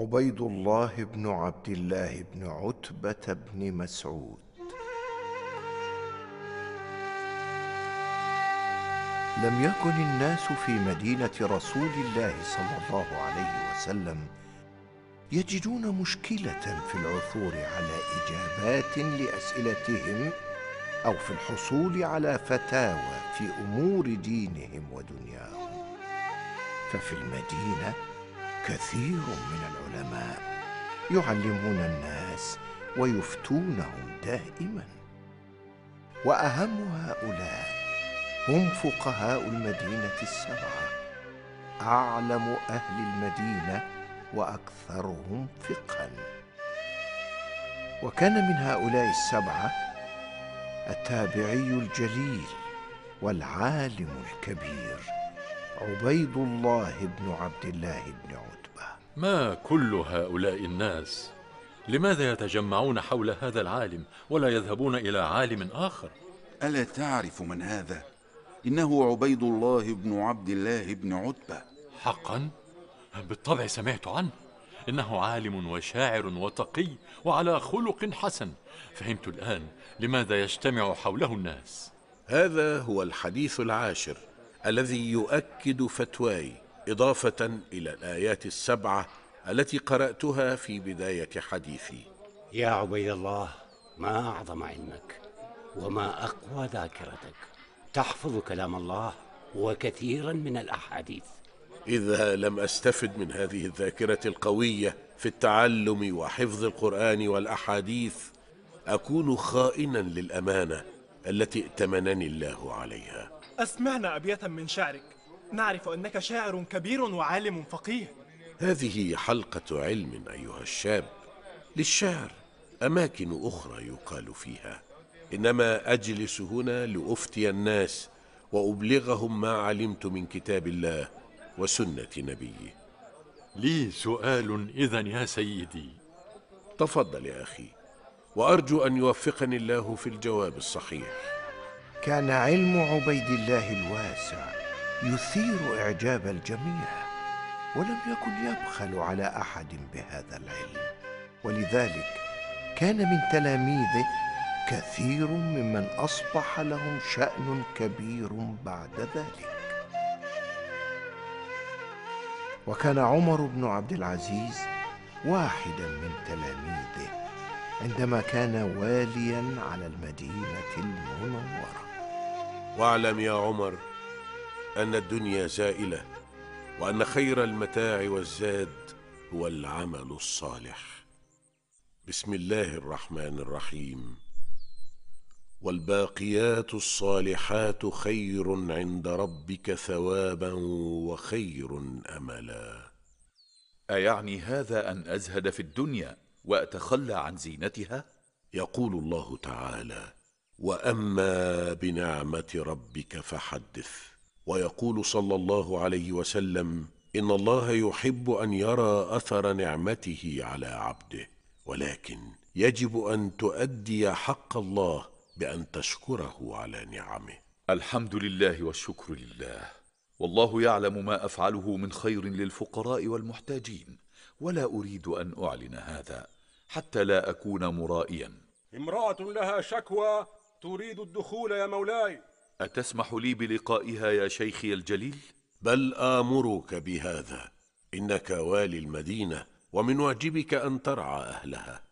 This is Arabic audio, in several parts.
عبيد الله بن عبد الله بن عتبة بن مسعود. لم يكن الناس في مدينة رسول الله صلى الله عليه وسلم يجدون مشكلة في العثور على إجابات لأسئلتهم أو في الحصول على فتاوى في أمور دينهم ودنياهم. ففي المدينة كثير من العلماء يعلمون الناس ويفتونهم دائما. وأهم هؤلاء هم فقهاء المدينة السبعة. أعلم أهل المدينة وأكثرهم فقها وكان من هؤلاء السبعة التابعي الجليل والعالم الكبير. عبيد الله بن عبد الله بن عتبة. ما كل هؤلاء الناس؟ لماذا يتجمعون حول هذا العالم ولا يذهبون إلى عالم آخر؟ ألا تعرف من هذا؟ إنه عبيد الله بن عبد الله بن عتبة. حقا؟ بالطبع سمعت عنه. إنه عالم وشاعر وتقي وعلى خلق حسن. فهمت الآن لماذا يجتمع حوله الناس. هذا هو الحديث العاشر. الذي يؤكد فتواي إضافة إلى الآيات السبعة التي قرأتها في بداية حديثي. يا عبيد الله ما أعظم علمك وما أقوى ذاكرتك. تحفظ كلام الله وكثيرا من الأحاديث. إذا لم أستفد من هذه الذاكرة القوية في التعلم وحفظ القرآن والأحاديث أكون خائنا للأمانة التي ائتمنني الله عليها. أسمعنا أبياتا من شعرك. نعرف أنك شاعر كبير وعالم فقيه. هذه حلقة علم أيها الشاب. للشعر أماكن أخرى يقال فيها. إنما أجلس هنا لأفتي الناس وأبلغهم ما علمت من كتاب الله وسنة نبيه. لي سؤال إذا يا سيدي. تفضل يا أخي وأرجو أن يوفقني الله في الجواب الصحيح. كان علم عبيد الله الواسع يثير إعجاب الجميع ولم يكن يبخل على أحد بهذا العلم. ولذلك كان من تلاميذه كثير ممن أصبح لهم شأن كبير بعد ذلك. وكان عمر بن عبد العزيز واحدا من تلاميذه عندما كان واليا على المدينة المنورة. واعلم يا عمر أن الدنيا زائلة وأن خير المتاع والزاد هو العمل الصالح. بسم الله الرحمن الرحيم. والباقيات الصالحات خير عند ربك ثوابا وخير املا. أيعني هذا أن أزهد في الدنيا وأتخلى عن زينتها؟ يقول الله تعالى وأما بنعمة ربك فحدث. ويقول صلى الله عليه وسلم إن الله يحب أن يرى أثر نعمته على عبده ولكن يجب أن تؤدي حق الله بأن تشكره على نعمه. الحمد لله والشكر لله. والله يعلم ما أفعله من خير للفقراء والمحتاجين ولا أريد أن أعلن هذا حتى لا أكون مرائيا. امرأة لها شكوى تريد الدخول يا مولاي. أتسمح لي بلقائها يا شيخي الجليل؟ بل آمرك بهذا. إنك والي المدينة ومن واجبك أن ترعى أهلها.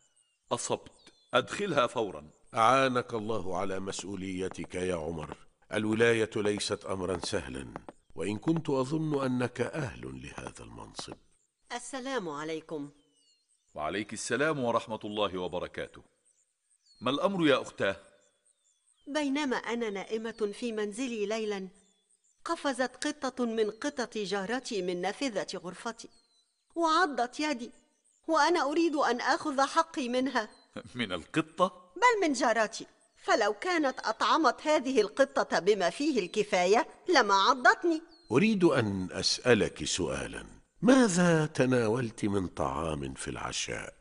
أصبت. أدخلها فورا. أعانك الله على مسؤوليتك يا عمر. الولاية ليست امرا سهلا وإن كنت أظن أنك أهل لهذا المنصب. السلام عليكم. وعليك السلام ورحمة الله وبركاته. ما الأمر يا أختاه؟ بينما أنا نائمة في منزلي ليلا. قفزت قطة من قطط جارتي من نافذة غرفتي. وعضت يدي. وأنا أريد أن آخذ حقي منها. من القطة؟ بل من جارتي. فلو كانت أطعمت هذه القطة بما فيه الكفاية لما عضتني. أريد أن أسألك سؤالا. ماذا تناولت من طعام في العشاء؟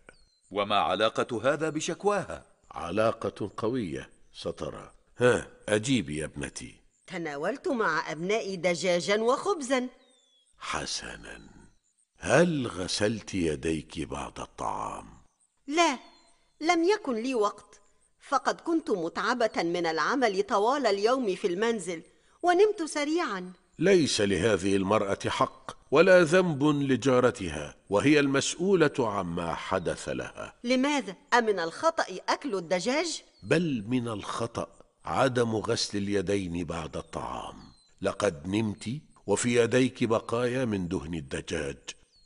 وما علاقة هذا بشكواها؟ علاقة قوية سترى. ها أجيبي يا ابنتي. تناولت مع أبنائي دجاجا وخبزا. حسنا. هل غسلت يديك بعد الطعام؟ لا لم يكن لي وقت. فقد كنت متعبة من العمل طوال اليوم في المنزل ونمت سريعا. ليس لهذه المرأة حق ولا ذنب لجارتها وهي المسؤولة عما حدث لها. لماذا؟ أمن الخطأ أكل الدجاج؟ بل من الخطأ عدم غسل اليدين بعد الطعام. لقد نمت وفي يديك بقايا من دهن الدجاج.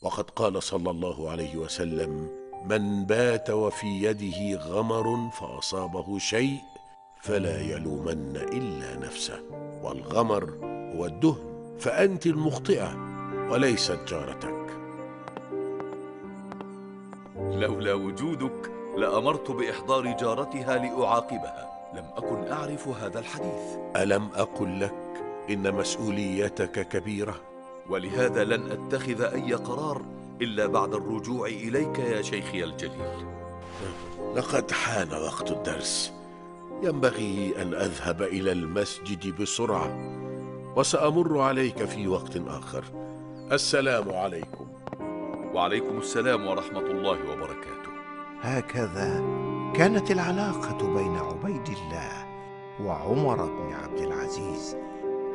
وقد قال صلى الله عليه وسلم من بات وفي يده غمر فأصابه شيء فلا يلومن إلا نفسه. والغمر هو الدهن فأنت المخطئة وليست جارتك. لولا وجودك لأمرت بإحضار جارتها لأعاقبها. لم أكن أعرف هذا الحديث. ألم أقل لك إن مسؤوليتك كبيرة؟ ولهذا لن أتخذ أي قرار إلا بعد الرجوع إليك يا شيخي الجليل. لقد حان وقت الدرس. ينبغي أن أذهب إلى المسجد بسرعة وسأمر عليك في وقت آخر. السلام عليكم. وعليكم السلام ورحمة الله وبركاته. هكذا. كانت العلاقة بين عبيد الله وعمر بن عبد العزيز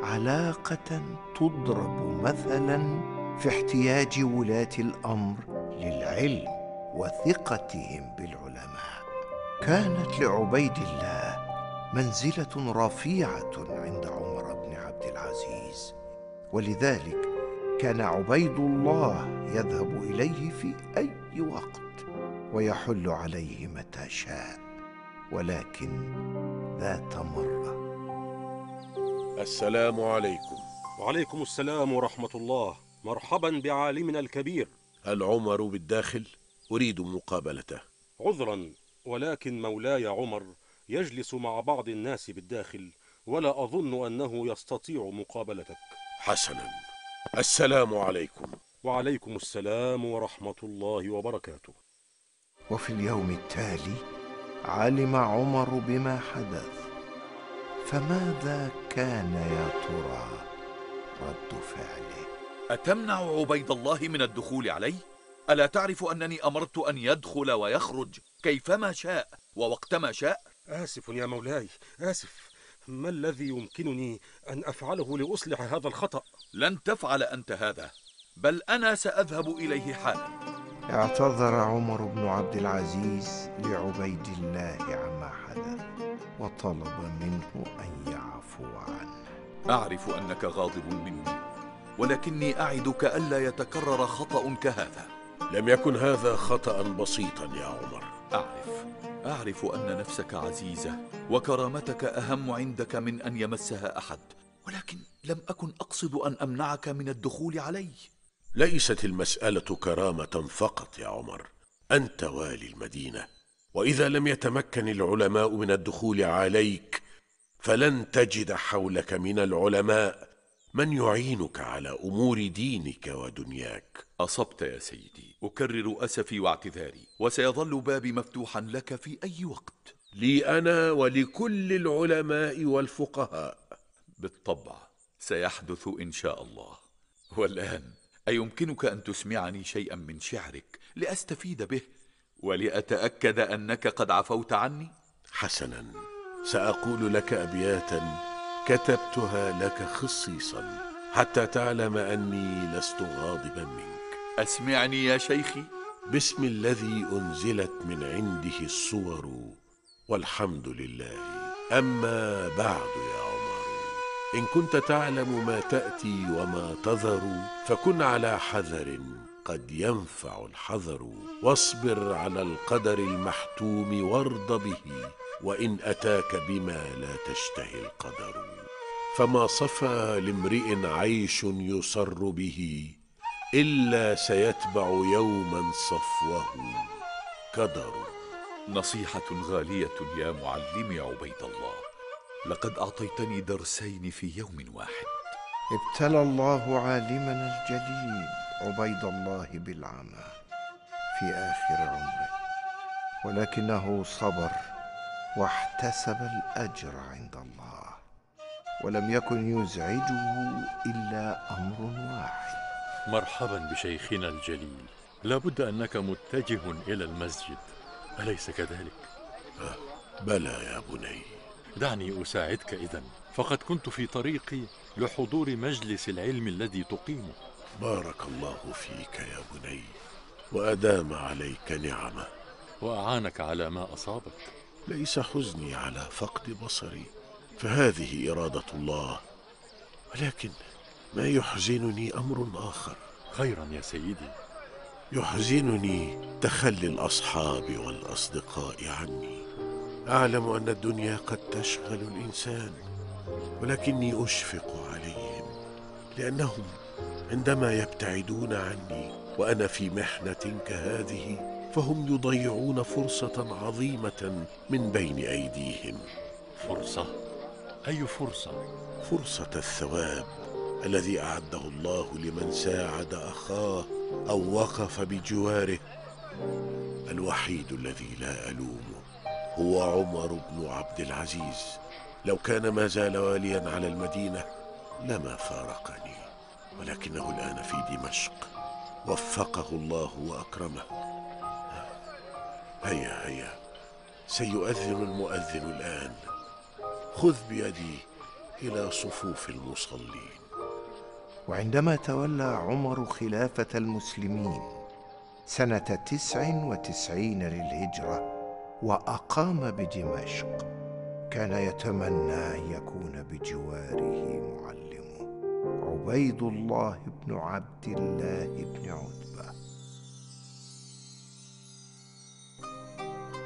علاقة تضرب مثلا في احتياج ولاة الأمر للعلم وثقتهم بالعلماء. كانت لعبيد الله منزلة رفيعة عند عمر بن عبد العزيز ولذلك كان عبيد الله يذهب إليه في أي وقت. ويحل عليه متى شاء ولكن ذات مرة السلام عليكم. وعليكم السلام ورحمة الله. مرحبا بعالمنا الكبير. هل عمر بالداخل أريد مقابلته. عذرا ولكن مولاي عمر يجلس مع بعض الناس بالداخل ولا أظن أنه يستطيع مقابلتك. حسنا. السلام عليكم. وعليكم السلام ورحمة الله وبركاته. وفي اليوم التالي علم عمر بما حدث فماذا كان يا ترى رد فعله أتمنع عبيد الله من الدخول علي؟ ألا تعرف أنني أمرت أن يدخل ويخرج كيفما شاء ووقتما شاء؟ آسف يا مولاي آسف ما الذي يمكنني أن أفعله لأصلح هذا الخطأ؟ لن تفعل أنت هذا بل أنا سأذهب إليه حالا اعتذر عمر بن عبد العزيز لعبيد الله عما حدث وطلب منه أن يعفو عنه. أعرف أنك غاضب مني ولكني أعدك ألا يتكرر خطأ كهذا. لم يكن هذا خطأ بسيطا يا عمر. أعرف أعرف أن نفسك عزيزة وكرامتك أهم عندك من أن يمسها أحد ولكن لم أكن أقصد أن أمنعك من الدخول علي ليست المسألة كرامة فقط يا عمر. أنت والي المدينة. وإذا لم يتمكن العلماء من الدخول عليك فلن تجد حولك من العلماء من يعينك على أمور دينك ودنياك. أصبت يا سيدي. أكرر أسفي واعتذاري وسيظل بابي مفتوحا لك في أي وقت. لي أنا ولكل العلماء والفقهاء. بالطبع سيحدث إن شاء الله. والآن أيمكنك أن تسمعني شيئا من شعرك لأستفيد به؟ ولأتأكد أنك قد عفوت عني؟ حسنا. سأقول لك ابياتا كتبتها لك خصيصا حتى تعلم أني لست غاضبا منك. أسمعني يا شيخي. باسم الذي أنزلت من عنده الصور والحمد لله. أما بعد يا إن كنت تعلم ما تأتي وما تذر فكن على حذر قد ينفع الحذر. واصبر على القدر المحتوم وارض به وإن أتاك بما لا تشتهي القدر. فما صفى لامرئ عيش يسر به إلا سيتبع يوما صفوه كدر. نصيحة غالية يا معلمي عبيد الله. لقد أعطيتني درسين في يوم واحد. ابتلى الله عالمنا الجليل عبيد الله بالعمى في آخر عمره ولكنه صبر واحتسب الأجر عند الله ولم يكن يزعجه إلا أمر واحد. مرحبا بشيخنا الجليل. لابد أنك متجه إلى المسجد. أليس كذلك؟ بلى يا بني. دعني أساعدك إذا فقد كنت في طريقي لحضور مجلس العلم الذي تقيمه. بارك الله فيك يا بني وأدام عليك نعمة. وأعانك على ما أصابك. ليس حزني على فقد بصري فهذه إرادة الله. ولكن ما يحزنني أمر آخر. خيرا يا سيدي. يحزنني تخلي الأصحاب والأصدقاء عني. أعلم أن الدنيا قد تشغل الإنسان ولكني أشفق عليهم لأنهم عندما يبتعدون عني وأنا في محنة كهذه فهم يضيعون فرصة عظيمة من بين أيديهم فرصة؟ أي فرصة؟ فرصة الثواب الذي أعده الله لمن ساعد أخاه أو وقف بجواره الوحيد الذي لا ألومه هو عمر بن عبد العزيز. لو كان ما زال واليا على المدينة لما فارقني ولكنه الآن في دمشق. وفقه الله وأكرمه. هيا هيا. سيؤذن المؤذن الآن. خذ بيدي إلى صفوف المصلين. وعندما تولى عمر خلافة المسلمين سنة تسع وتسعين للهجرة وأقام بدمشق. كان يتمنى أن يكون بجواره معلمه عبيد الله بن عبد الله بن عتبة.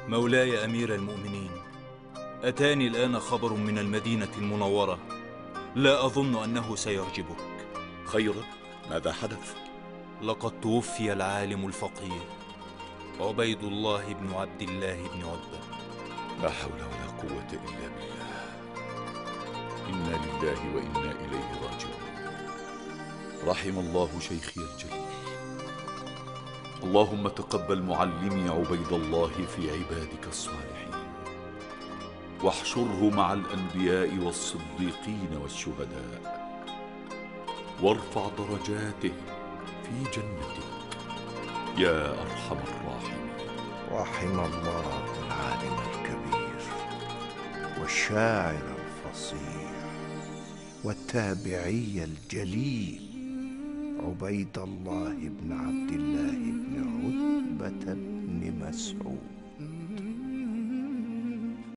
مولاي أمير المؤمنين أتاني الآن خبر من المدينة المنورة. لا أظن أنه سيعجبك خيرا ماذا حدث؟ لقد توفي العالم الفقير. عبيد الله بن عبد الله بن عتبه لا حول ولا قوة إلا بالله. إنا لله وإنا إليه راجعون. رحم الله شيخي الجليل. اللهم تقبل معلمي عبيد الله في عبادك الصالحين. واحشره مع الأنبياء والصديقين والشهداء. وارفع درجاته في جنتك يا أرحم الراحمين. رحم الله العالم الكبير والشاعر الفصيح والتابعي الجليل عبيد الله بن عبد الله بن عتبة بن مسعود.